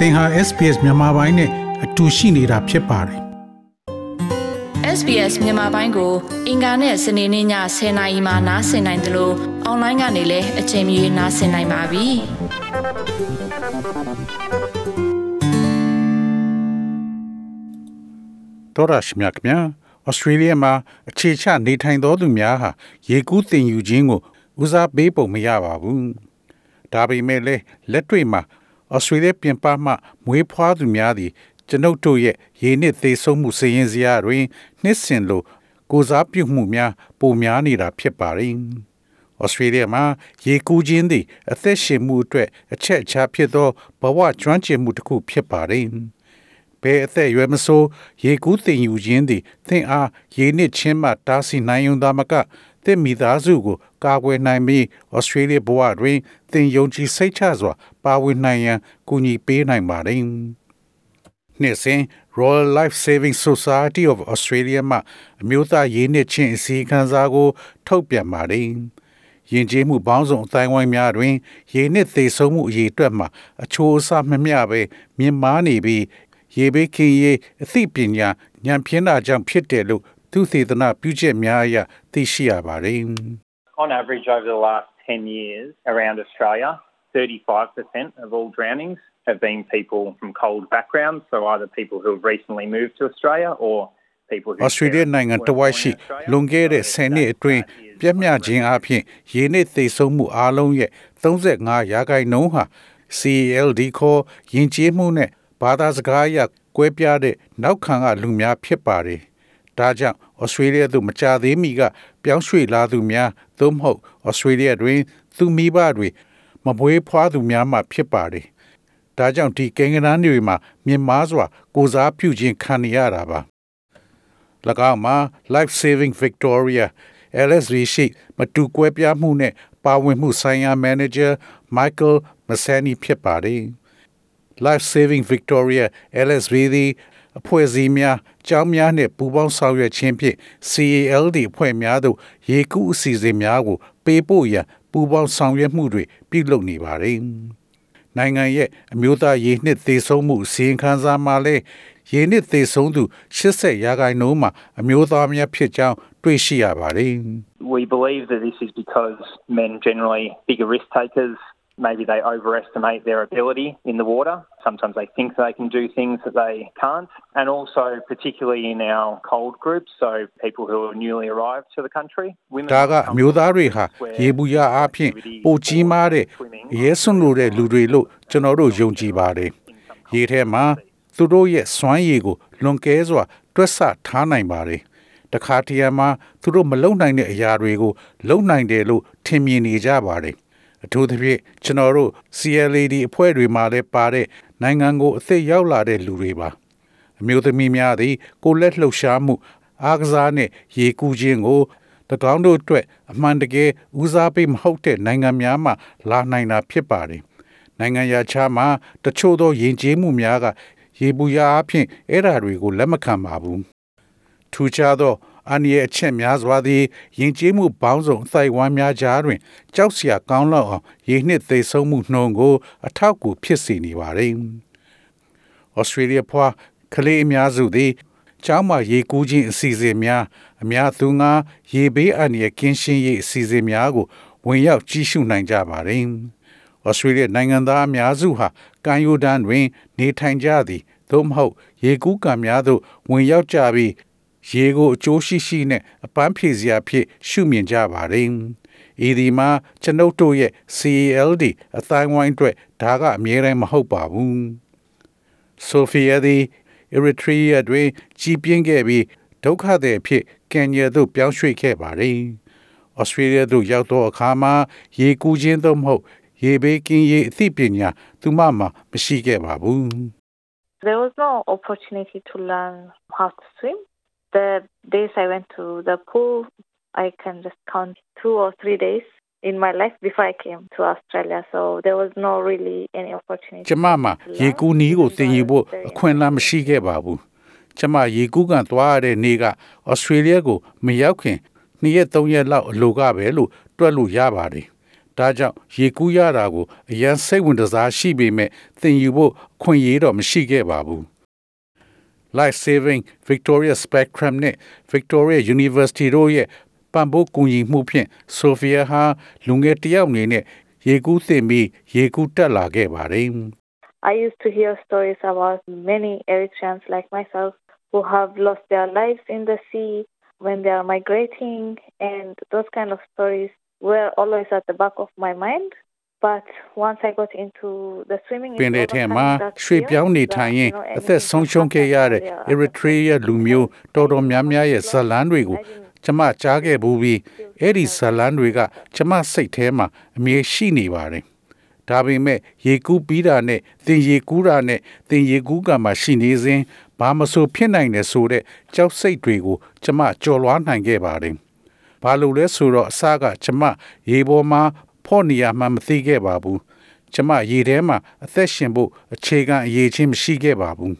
သင်ဟာ SPS မြန်မာပိုင်းနဲ့အတူရှိနေတာဖြစ်ပါတယ် SBS မြန်မာပိုင်းကို အင်ကာနဲ့စနေနေ့ည10:00နာရီမှနားဆင်နိုင်တယ်လို့အွန်လိုင်းကနေလည်းအချိန်မီနားဆင်နိုင်ပါပြီ။တော်ရရှိမြခင်ဩစတြေးလျမှာအခြေချနေထိုင်သောသူများဟာရေကူးတင်ယူခြင်းကိုဦးစားပေးပုံမရပါဘူး။ဒါပေမဲ့လည်းလက်တွေ့မှာ ဩစတြေးလျပြင်ပမှမွေးဖွားသူများသည်ကျွန်ုပ်တို့ရဲ့ရေနစ်သေးဆုံးမှုစည်ရင်စရာတွင်နှစ်စင်လိုကိုစားပြုမှုများပိုများနေတာဖြစ်ပါတယ်။ဩစတြေးလျမှာရေကူးခြင်းသည် အသက်ရှင်မှုအတွက်အချက်အချာဖြစ်သောဘဝကျွမ်းကျင်မှုတစ်ခုဖြစ်ပါတယ်။ ဘယ်အသက်အရွယ်မဆိုရေကူးတင်ယူခြင်းသည်သင်အားရေနစ်ခြင်းမှတားဆီးနိုင်ုံသာမကသင်မိသားစုကိုကာကွယ်နိုင်ပြီးဩစတြေးလျဘဝတွင်သင်ယုံကြည်စိတ်ချစွာ ပါဝင်နိုင်ရန်ကူညီပေးနိုင်ပါတယ်။နှစ်စဉ် Royal Life Saving Society of Australia မှအမျိုးသားရေးနှစ်ချင်းအစည်းအဝေးစာကို ထုတ်ပြန်ပါတယ်။ယဉ်ကျေးမှုပေါင်းစုံအတိုင်းဝိုင်းများတွင် ရေနစ်သေးဆုံးမှုအရေးအတွက်မှာအချိုးအစားမမျှပဲမြင့်မားနေပြီး ရေဘေးကင်းရေးအသိပညာဉာဏ်ဖြင်းတာကြောင့်ဖြစ်တယ်လို့သူသေသနာပြုချက်များအရသိရှိရပါတယ် On average, over the last 10 years around Australia, 35% of all drownings have been people from cold backgrounds, so either people who have recently moved to Australia or people who ဩစတြေးလျနိုင်ငံတဝိုက်ရှိလွန်ခဲ့တဲ့10နှစ်အတွင်းပြက်မြခြင်းအပြင်ရေနစ်သိဆုံးမှုအလုံးရဲ့35ရာခိုင်နှုန်းဟာ CLD ခေါ်ယဉ်ကျေးမှုနဲ့ ဘာသာစကားအရကွဲပြားတဲ့နောက်ခံကလူများဖြစ်ပါတယ်။ဒါကြောင့်ဩစတြေးလျသို့မကြသေးမီကပြောင်းရွှေ့လာသူများသို့မဟုတ်ဩစတြေးလျတွင် သူမိဘတွေမပွေးဖွားသူများမှဖြစ်ပါတယ်။ဒါကြောင့်ဒီကိန်းဂဏန်းတွေမှာမြင်မားစွာ ကိုစားပြုခြင်းခံရတာပါ။၎င်းမှာ Life Saving Victoria LSV ရှိမတူကွဲပြားမှုနဲ့ပါဝင်မှုဆိုင်ရာ Manager Michael Masani ဖြစ်ပါတယ်။ Life Saving Victoria LSV သည်အဖွဲ့အစည်းများကျောင်းများနှင့်ပူးပေါင်းဆောင်ရွက်ခြင်းဖြင့် CALD အဖွဲ့များသို့ရေကူးအစီအစဉ်များကို ပေးပို့ရန်ပူးပေါင်းဆောင်ရွက်မှုတွေပြုလုပ်နေပါတယ်။နိုင်ငံရဲ့အမျိုးသားရေနှစ်သေးဆုံးမှုစီရင်ခန်းစာမှာလည်းရေနှစ်သေးဆုံးသူ80ရာခိုင်နှုန်းမှာအမျိုးသားများဖြစ်ကြောင်းတွေ့ရှိရပါတယ်။ We believe that this is because men generally bigger risk takers. Maybe they overestimate their ability in the water. Sometimes they think they can do things that they can't. And also, particularly in our cold groups, so people who are newly arrived to the country. Women ဒါကအမျိုးသားတွေဟာရေဘူးရအားဖြင့်ပိုကြီးမားတဲ့ရဲစွန့်လို့တဲ့လူတွေလို့ကျွန်တော်တို့ယုံကြည်ပါတယ်။ရေထဲမှာသူတို့ရဲ့စွမ်းရည်ကိုလွန်ကဲစွာတွက်ဆထားနိုင်ပါတယ်။တခါတရံမှာသူတို့မလုံနိုင်တဲ့အရာတွေကိုလုံနိုင်တယ်လို့ထင်မြင်နေကြပါတယ်။ အထူးသဖြင့်ကျွန်တော်တို့ CLAD အဖွဲ့တွေမှာလည်းပါတဲ့နိုင်ငံကိုအသက်ရောက်လာတဲ့လူတွေပါအမျိုးသမီးများသည်ကိုလက်လှုပ်ရှားမှု အားကစားနှင့်ရေကူးခြင်းကို၎င်းတို့အတွက်အမှန်တကယ်ဦးစားပေးမဟုတ်တဲ့နိုင်ငံများမှလာနိုင်တာဖြစ်ပါတယ်နိုင်ငံရာခြားမှာတချို့သောယဉ်ကျေးမှုများက ရေပူရာအဖြစ်အဲ့ဓာတွေကိုလက်မခံပါဘူးထူးခြားသော အန်ရဲ့အချက်များစွာသည်ယဉ်ကျေးမှုပေါင်းစုံအသိုက်ဝမ်းများကြားတွင် ကြောက်စရာကောင်းလောက်အောင်ရေနှစ်သိဆုံးမှုနှုန်းကို အထောက်အကူဖြစ်စေနေပါတယ်။ဩစတြေးလျဖွာကလေးအများစုသည်ကျောင်းမှာရေကူးခြင်းအစီအစဉ်များအများသူငါရေဘေးအန္တရာယ်ကင်းရှင်းရေးအစီအစဉ်များကိုဝင်ရောက်ကြီးစုနိုင်ကြပါတယ်။ဩစတြေးလျနိုင်ငံသားအများစုဟာကန်ယိုဒန်တွင် နေထိုင်ကြသည်သို့မဟုတ် ရေကူးကံများသို့ဝင်ရောက်ကြပြီး ရေကိုအကျိုးရှိရှိနဲ့အပန်းဖြေစရာဖြစ်ရှုမြင်ကြပါတယ်။ဤဒီမှာကျွန်ုပ်တို့ရဲ့ CALD အတိုင်းဝိုင်းအတွက်ဒါကအမြဲတမ်းမဟုတ်ပါဘူး။ဆိုဖီယာသည် Eritrea တွင်ကြီးပြင်းခဲ့ပြီးဒုက္ခသည်အဖြစ်ကန်ညာသို့ပြောင်းရွှေ့ခဲ့ပါတယ်။ Australia သို့ရောက်သောအခါမှာရေကူးခြင်းသို့မဟုတ်ရေဘေးကင်းရေးအသိပညာသူမမှာမရှိခဲ့ပါဘူး။ There was no opportunity to learn how to swim. The days I went to the pool, I can just count two or three days in my life before I came to Australia. So there was no really any opportunity. ကျမမှာရေကူးနီးကိုသင်ယူဖို့အခွင့်အလမ်းမရှိခဲ့ပါဘူး။ကျမရေကူးကန်သွားရတဲ့နေ့ကဩစတြေးလျကိုမရောက်ခင်နှစ်ရက်သုံးရက်လောက်အလိုကပဲလို့တွက်လို့ရပါတယ်။ဒါကြောင့်ရေကူးရတာကိုအရန်စိတ်ဝင်စားရှိပေမဲ့သင်ယူဖို့ခွင့်ရတော့မရှိခဲ့ပါဘူး Life Saving Victoria Spectrum နဲ့ Victoria University တို့ရဲ့ပံ့ပိုးကူညီမှုဖြင့်ဆိုဖီယာဟာလူငယ်တယောက်အနေနဲ့ရေကူးသင်ပြီးရေကူးတက်လာခဲ့ပါတယ် I used to hear stories about many Eritreans like myself who have lost their lives in the sea when they are migrating, and those kind of stories were always at the back of my mind. But once I got into the swimming, ပင်လေထဲမှာရွှေပြောင်းနေထိုင်ရင်အသက်ဆုံးရှုံးခဲ့ရတဲ့ Eritrea လူမျိုးတော်တော်များများရဲ့ဇလန်းတွေကိုကျမကြားခဲ့ဘူးပြီးအဲ့ဒီဇလန်းတွေကကျမစိတ်ထဲမှာအမြဲရှိနေပါတယ်။ဒါပေမဲ့ရေကူးပြီးတာနဲ့သင်ရေကူးတာနဲ့သင်ရေကူးကမှရှိနေစဉ်ဘာမဆိုဖြစ်နိုင်တယ်ဆိုတဲ့ကြောက်စိတ်တွေကိုကျမကြော်လွားနိုင်ခဲ့ပါတယ်။ဘာလို့လဲဆိုတော့အစကကျမရေပေါ်မှာ ဖော့နေရမှမသိခဲ့ပါဘူး။ကျမရေထဲမှာအသက်ရှင်ဖို့အခြေခံအရေးချင်းမရှိခဲ့ပါဘူး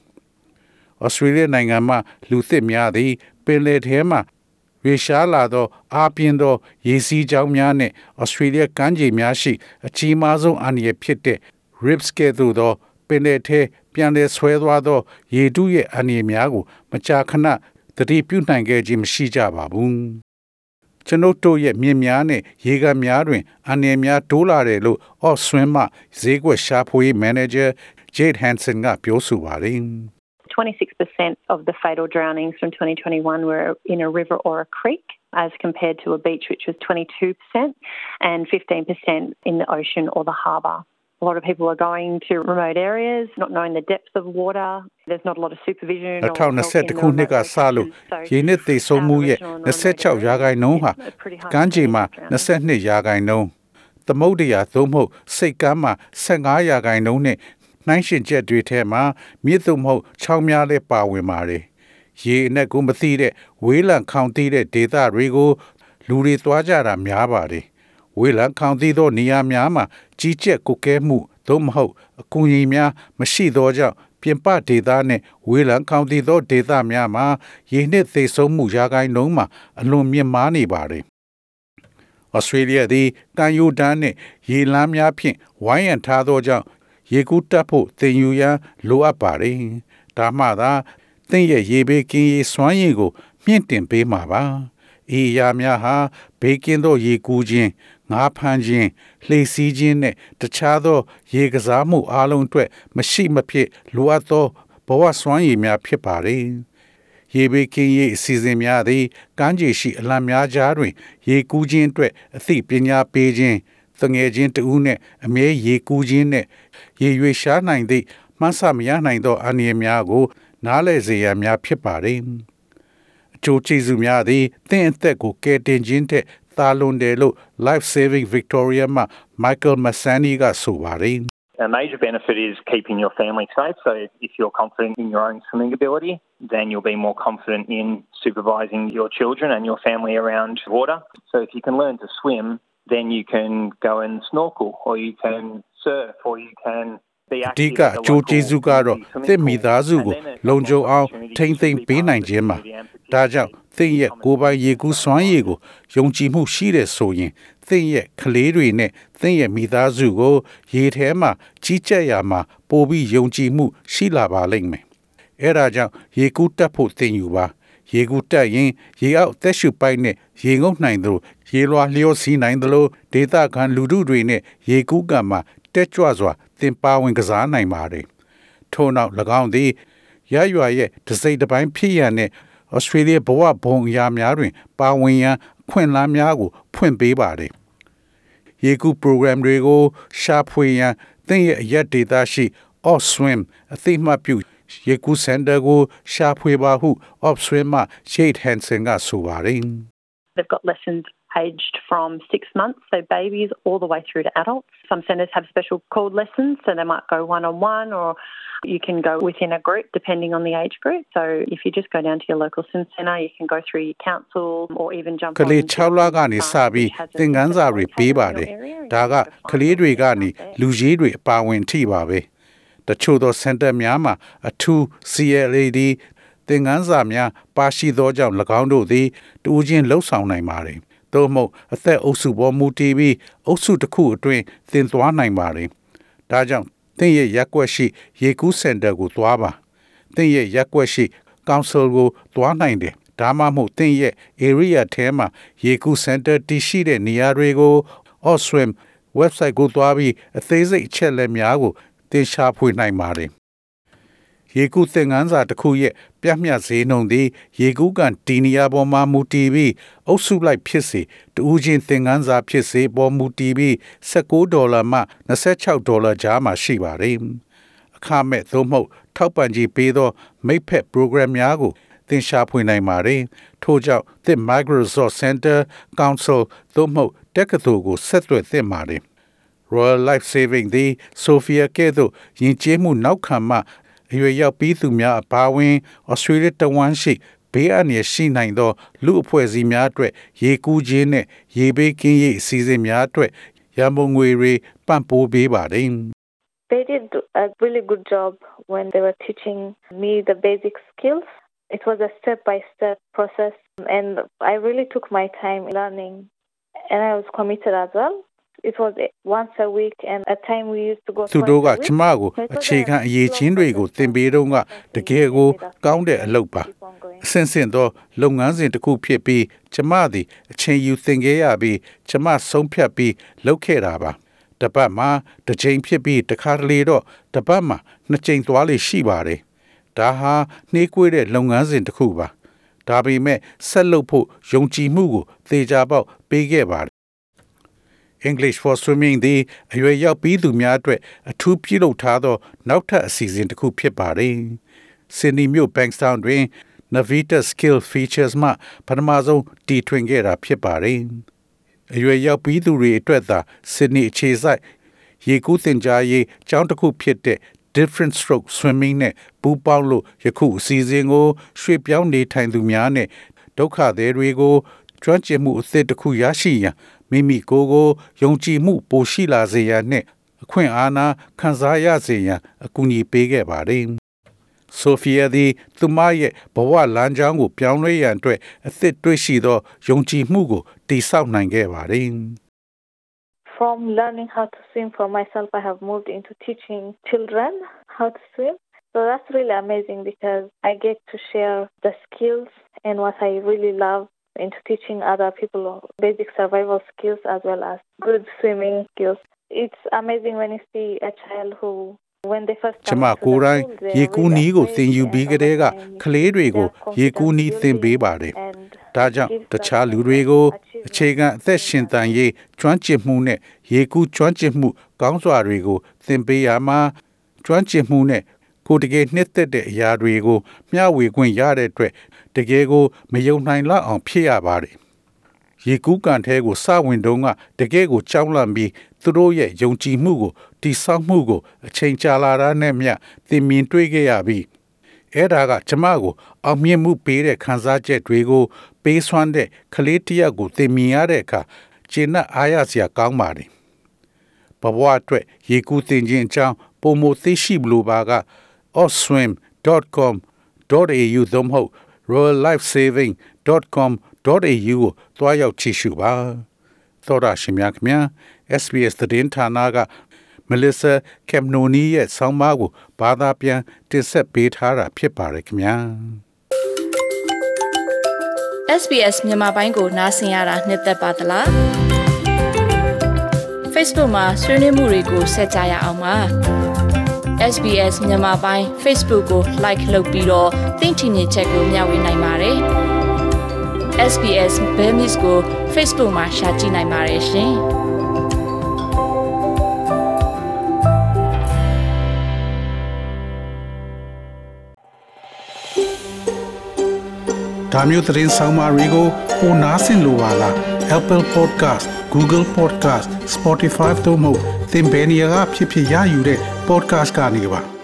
။ဩစတြေးလျနိုင်ငံမှာလူသစ်များသည်ပင်လယ်ထဲမှာရေရှားလာသောအားပြင်းသောရေစီးကြောင်းများနှင့်ဩစတြေးလျကမ်းခြေများရှိ အကြီးမားဆုံးအန္တရာယ်ဖြစ်တဲ့ ribs ကဲ့သို့သောပင်လယ်ထဲပြန်လည်ဆွဲသွားသော ရေတုရဲ့အန္တရာယ်များကို မကြာခဏသတိပြုနိုင်ခဲ့ခြင်းမရှိကြပါဘူး။ ကျွန်ုပ်တို့ရဲ့မြင်များနဲ့ရေကန်များတွင်အန္တရာယ်များတိုးလာတယ်လို့ Oxfam မှဈေးကွက်ရှာဖွေရေး manager Jade Hansen ကပြောဆိုပါတယ်။ 26% of the fatal drownings from 2021 were in a river or a creek, as compared to a beach, which was 22%, and 15% in the ocean or the harbour. A lot of people are going to remote areas, not knowing the depth of water. There's not a lot of supervision. or help in 2021 the ခုနှစ်က remote စလို့ locations. So ရင်းနှစ်သိဆုံးမှုရဲ့ Aboriginal and non-Aboriginal 26ရာခိုင်နှုန်းဟာ it's pretty hard ကမ်းခြေမှာ to drown. 22ရာခိုင်နှုန်းသမုဒ္ဒရာသို့မဟုတ်စိတ်ကမ်းမှာ15ရာခိုင်နှုန်းနဲ့နှိုင်းရှင်ချက်တွေထဲမှာမြစ်သို့မဟုတ်ချောင်းများလည်းပါဝင်ပါတယ်ရေအနက်ကိုမသိတဲ့ဝေးလံခေါင်သိတဲ့ဒေသတွေကိုလူတွေသွားကြတာများပါတယ် ဝေးလံခေါင်သိသောနေရာများမှာကြီးကျက်ကုကဲမှုသို့မဟုတ်အကူအညီများမရှိသောကြောင့်ပြင်ပဒေသနှင့်ဝေးလံခေါင်သိသောဒေသများမှာရေနှစ်သိဆုံးမှုရာခိုင်နှုန်းမှာအလွန်မြင့်မားနေပါတယ်ဩစတြေးလျသည်ကမ်းရိုးတန်းနှင့်ရေလမ်းများဖြင့်ဝိုင်းရံထားသောကြောင့်ရေကူးတက်ဖို့သင်ယူရန်လိုအပ်ပါသည်။ဒါမှသာသင်ရဲ့ရေဘေးကင်းရေးစွမ်းရည်ကို မြင့်တင်ပေးမှာပါ။ဤအရာများဟာဘေးကင်းသောရေကူးခြင်း ငါးဖမ်းခြင်းလှေစီးခြင်းနဲ့တခြားသော ရေကစားမှုအလုံးအတွက်မရှိမဖြစ်လိုအပ်သောဘဝစွမ်းရည်များဖြစ်ပါသည်။ရေဘေးကင်းရေးအစီအစဉ်များသည်ကမ်းခြေရှိအလံများကြားတွင် ရေကူးခြင်းအတွက်အသိပညာပေးခြင်းတငယ်ချင်းတဦးနှင့်အမြဲရေကူးခြင်းနှင့်ရေရွေရှားနိုင်သည့်မှန်းဆမရနိုင်သောအန္တရာယ်များကို နားလည်စေရန်များဖြစ်ပါသည်အကျိုးကျေးဇူးများသည်သင်အသက်ကိုကယ်တင်ခြင်းထက် သာလွန်တယ်လို့ Life Saving Victoria မှ Michael Massani ကဆိုပါတယ် A major benefit is keeping your family safe. So, if you're confident in your own swimming ability, then you'll be more confident in supervising your children and your family around water. So, if you can learn to swim, then you can go and snorkel, or you can surf, or you can be အ active ဓိက at the အကျိုး local ကျေးဇူးကတော့ community သင် swimming မိသားစု pool. ကို And then it's လုံခြုံအောင် opportunity ထိမ့်သိမ့် to be ပေး part နိုင် of the ခြင်းပါ community and participate ဒါကြောင့်သင်ရဲ့ကိုယ်ပိုင်ရေကူးစွမ်းရည်ကိုယုံကြည်မှုရှိတဲ့ဆိုရင်သင်ရဲ့ကလေးတွေနဲ့သင်ရဲ့မိသားစုကိုရေထဲမှာကြီးကြပ်ရမှာပိုပြီးယုံကြည်မှုရှိလာပါလိမ့်မယ်အဲဒါကြောင့်ရေကူးတက်ဖို့သင်ယူပါရေကူးတက်ရင်ရေအောက်သက်ရှုပိုက်နဲ့ရေငုပ်နိုင်သလိုရေလွှာလျောစီးနိုင်သလိုဒေသခံလူထုတွေနဲ့ရေကူးကံမှာတက်ကြွစွာ သင်ပါဝင်ကစားနိုင်ပါတယ်ထို့နောက်၎င်းသည်ရရွာရဲ့တစိမ့်တစ်ပိုင်းဖြစ်ရန်နဲ့ဩစတြေးလျဘဝဘုံအရာများတွင် ပါဝင်ရန်အခွင့်အလမ်းများကို ဖွင့်ပေးပါတယ်။ရေကူ program တွေကို ရှာဖွေရန်သင်ရဲ့အရက်ဒေတာရှိ Off Swim အသိမှတ်ပြုရေကူစင်တာကိုရှာဖွေပါဟု Off Swim မှ Shade Hansen ကဆိုပါတယ် They've got lessons aged from six months, so babies, all the way through to adults. Some centres have special called lessons, so they might go one on one or you can go within a group depending on the age group. So if you just go down to your local swim centre, you can go through your council or even jump ကလေး on 6လကနေစပြီးသင်ခန်းစာတွေပေးပါတယ်ဒါကကလေးတွေကနေလူကြီးတွေအပါဝင်ထိပါပဲတချို့သောစင်တာများမှာအထူး CLAD သင်ခန်းစာများပါရှိသောကြောင့်၎င်းတို့သည်တူချင်းလှုပ်ဆောင်နိုင်ပါတယ် သို့မဟုတ်အသက်အုပ်စုပေါ်မူတည်ပြီးအုပ်စုတစ်ခုအတွင်းသင်သွားနိုင်ပါတယ်။ဒါကြောင့်သင်ရဲ့ရက်ွက်ရှိ ရေကူးစင်တာကိုသွားပါ။သင်ရဲ့ရက်ွက်ရှိ council ကိုသွားနိုင်တယ်။ဒါမှမဟုတ်သင်ရဲ့ area ထဲမှာရေကူးစင်တာတည်ရှိတဲ့နေရာတွေကို Oswim website ကိုသွားပြီးအသေးစိတ်အချက်လက်များကိုသင်ရှာဖွေနိုင်ပါတယ် ရေကူးသင်ငန်းစာတစ်ခုရဲ့ပြမျှဈေးနှုန်းသည်ရေကူးကန်ဒီနီယာပေါ်မှာမူတည်ပြီးအုပ်စုလိုက်ဖြစ်စေတူးချင်းသင်ငန်းစာဖြစ်စေပေါ်မူတည်ပြီး16ဒေါ်လာမှ26ဒေါ်လာကြားမှာရှိပါတယ်အခမဲ့သို့မဟုတ်ထောက်ပံ့ကြေးပေးသောမိတ်ဖက် program များကိုသင်ရှာဖွေနိုင်ပါတယ်ထို့ကြောင့်သစ် Microsoft Center Council သို့မဟုတ်တက္ကသိုလ်ကိုဆက်သွယ်သင့်ပါတယ် Royal Life Saving သည် Sophia ကဲ့သို့ယဉ်ကျေးမှုနောက်ခံမှ အရွယ်ရောက်ပြီးသူများအပါအဝင်ဩစတြေးလျတဝန်ရှိဘေးအန္တရာယ်ရှိနိုင်သော လူအဖွဲ့အစည်းများအတွက်ရေကူးခြင်းနဲ့ရေဘေးကင်းရေးအစီအစဉ်များအတွက်ရန်ပုံငွေတွေပံ့ပိုးပေးပါတယ် They did a really good job when they were teaching me the basic skills. It was a step by step process, and I really took my time learning, and I was committed as well. It was once a week, and at time we used to go. သူ twice တို့က a week. ကျမကိုအခြေခံအရေးချင်းတွေကိုသင်ပေးတော့ကတကယ်ကိုကောင်းတဲ့အလုပ်ပါ Keep on going. အဆင့်ဆင့်သောလုပ်ငန်းစဉ်တစ်ခုဖြစ်ပြီးကျမသည်အချိန်ယူသင်ခဲ့ရပြီးကျမဆုံးဖြတ်ပြီးလုပ်ခဲ့တာပါတပတ်မှာတစ်ချိန်ဖြစ်ပြီးတစ်ခါတလေတော့တပတ်မှာနှစ်ချိန်သွားလေရှိပါတယ်ဒါဟာနှေးကွေးတဲ့လုပ်ငန်းစဉ်တစ်ခုပါဒါပေမဲ့ဆက်လုပ်ဖို့ယုံကြည်မှုကိုသေချာပေါက်ပေးခဲ့ပါတယ် English for Swimming သည်အရွယ်ရောက်ပြီးသူများအတွက်အထူးပြုလုပ်ထားသော နောက်ထပ်အစီအစဉ်တစ်ခုဖြစ်ပါတယ်။ Sydney မြို့ Bankstown တွင် Navita Skill Features မှပထမဆုံးတီထွင်ခဲ့တာဖြစ်ပါတယ်။အရွယ်ရောက်ပြီးသူတွေအတွက်သာ Sydney အခြေစိုက်ရေကူးသင်ကြားရေးကျောင်းတစ်ခုဖြစ်တဲ့ Different Stroke Swimming နဲ့ပူးပေါင်းလို့ယခုအစီအစဉ်ကိုရွှေ့ပြောင်းနေထိုင်သူများနဲ့ဒုက္ခသည်တွေကိုကျွမ်းကျင်မှုအသစ်တစ်ခုရရှိရန် မိမိကိုယ်ကိုယုံကြည်မှုပိုရှိလာစေရန်နှင့်အခွင့်အာဏာခံစားရစေရန်အကူအညီပေးခဲ့ပါတယ်။ ဆိုဖီယာသည်သူမရဲ့ဘဝလမ်းကြောင်းကိုပြောင်းလဲရန်အတွက်အသစ်တွေ့ရှိသောယုံကြည်မှုကိုတည်ဆောက်နိုင်ခဲ့ပါတယ်။ From learning how to swim for myself, I have moved into teaching children how to swim. So that's really amazing because I get to share the skills and what I really love into teaching other people basic survival skills as well as good swimming skills. It's amazing when you see a child who when they first ကျ come မ to the ကိုယ်တိုင် pool, they're ရေကူးနီးကို really သင်ယူ afraid ပြီးက and တည်းက over time ကလေးတွေကို their ရေကူးနီး confidence သင်ပေး building ပါတယ် and ဒါကြောင့် gives တ them ခြားလူတွေကို achievement အခြေခံအသက်ရှင်တန်ရေးကျွမ်းကျင်မှုနဲ့ရေကူးကျွမ်းကျင်မှုကောင်းစွာတွေကိုသင်ပေးရမှာကျွမ်းကျင်မှုနဲ့ကိုယ်တကယ်နှစ်သက်တဲ့အရာတွေကိုမျှဝေခွင့်ရတဲ့အတွက် တကယ်ကိုမယုံနိုင်လောက်အောင်ဖြစ်ရပါတယ်ရေကူးကန်ထဲကိုစဝင်တုန်းကတကယ်ကိုကြောက်လန့်ပြီးသူတို့ရဲ့ယုံကြည်မှုကိုတိဆောက်မှုကိုအချိန်ကြာလာတာနဲ့မျှသင်မြင်တွေ့ခဲ့ရပြီးအဲ့ဒါကကျမကိုအောင်မြင်မှုပေးတဲ့ခံစားချက်တွေကိုပေးစွမ်းတဲ့ကလေးတစ်ယောက်ကိုသင်မြင်ရတဲ့အခါကျင့်တ်အားရစရာကောင်းပါတယ်ဘဝအတွက်ရေကူးသင်ခြင်းအကြောင်းပုံမသိရှိဘလို့ပါက oswim.com.au သို့မဟုတ် royallifesaving.com.au ကိုတွားရောက်ကြည့်ရှုပါသောရရှိမြခင် SBS သတင်းဌာနက Melissa Kemnoni ရဲ့ဆောင်းပါးကိုဘာသာပြန်တင်ဆက်ပေးထားတာဖြစ်ပါတယ်ခင်ဗျာ SBS မြန်မာပိုင်းကိုနားဆင်ရတာနှစ်သက်ပါတလား Facebook မှာဆွေးနွေးမှုတွေကိုဆက်ကြရအောင်ပါ SBS မြန်မာပိုင်း Facebook ကို like လုပ်ပြီးတော့သင်ချင်တဲ့ချက်ကိုမျှဝေနိုင်ပါတယ် SBS Bemis ကို Facebook မှာ share ကြည့်နိုင်ပါတယ်ရှင်ဒါမျိုးသတင်းဆောင်မတွေကို ပိုနားဆင်လိုပါလား Apple Podcast Google Podcast Spotify တို့မှာသင်ပင်ရာဖြစ်ဖြစ်ရယူတဲ့ podcast ကနေပါ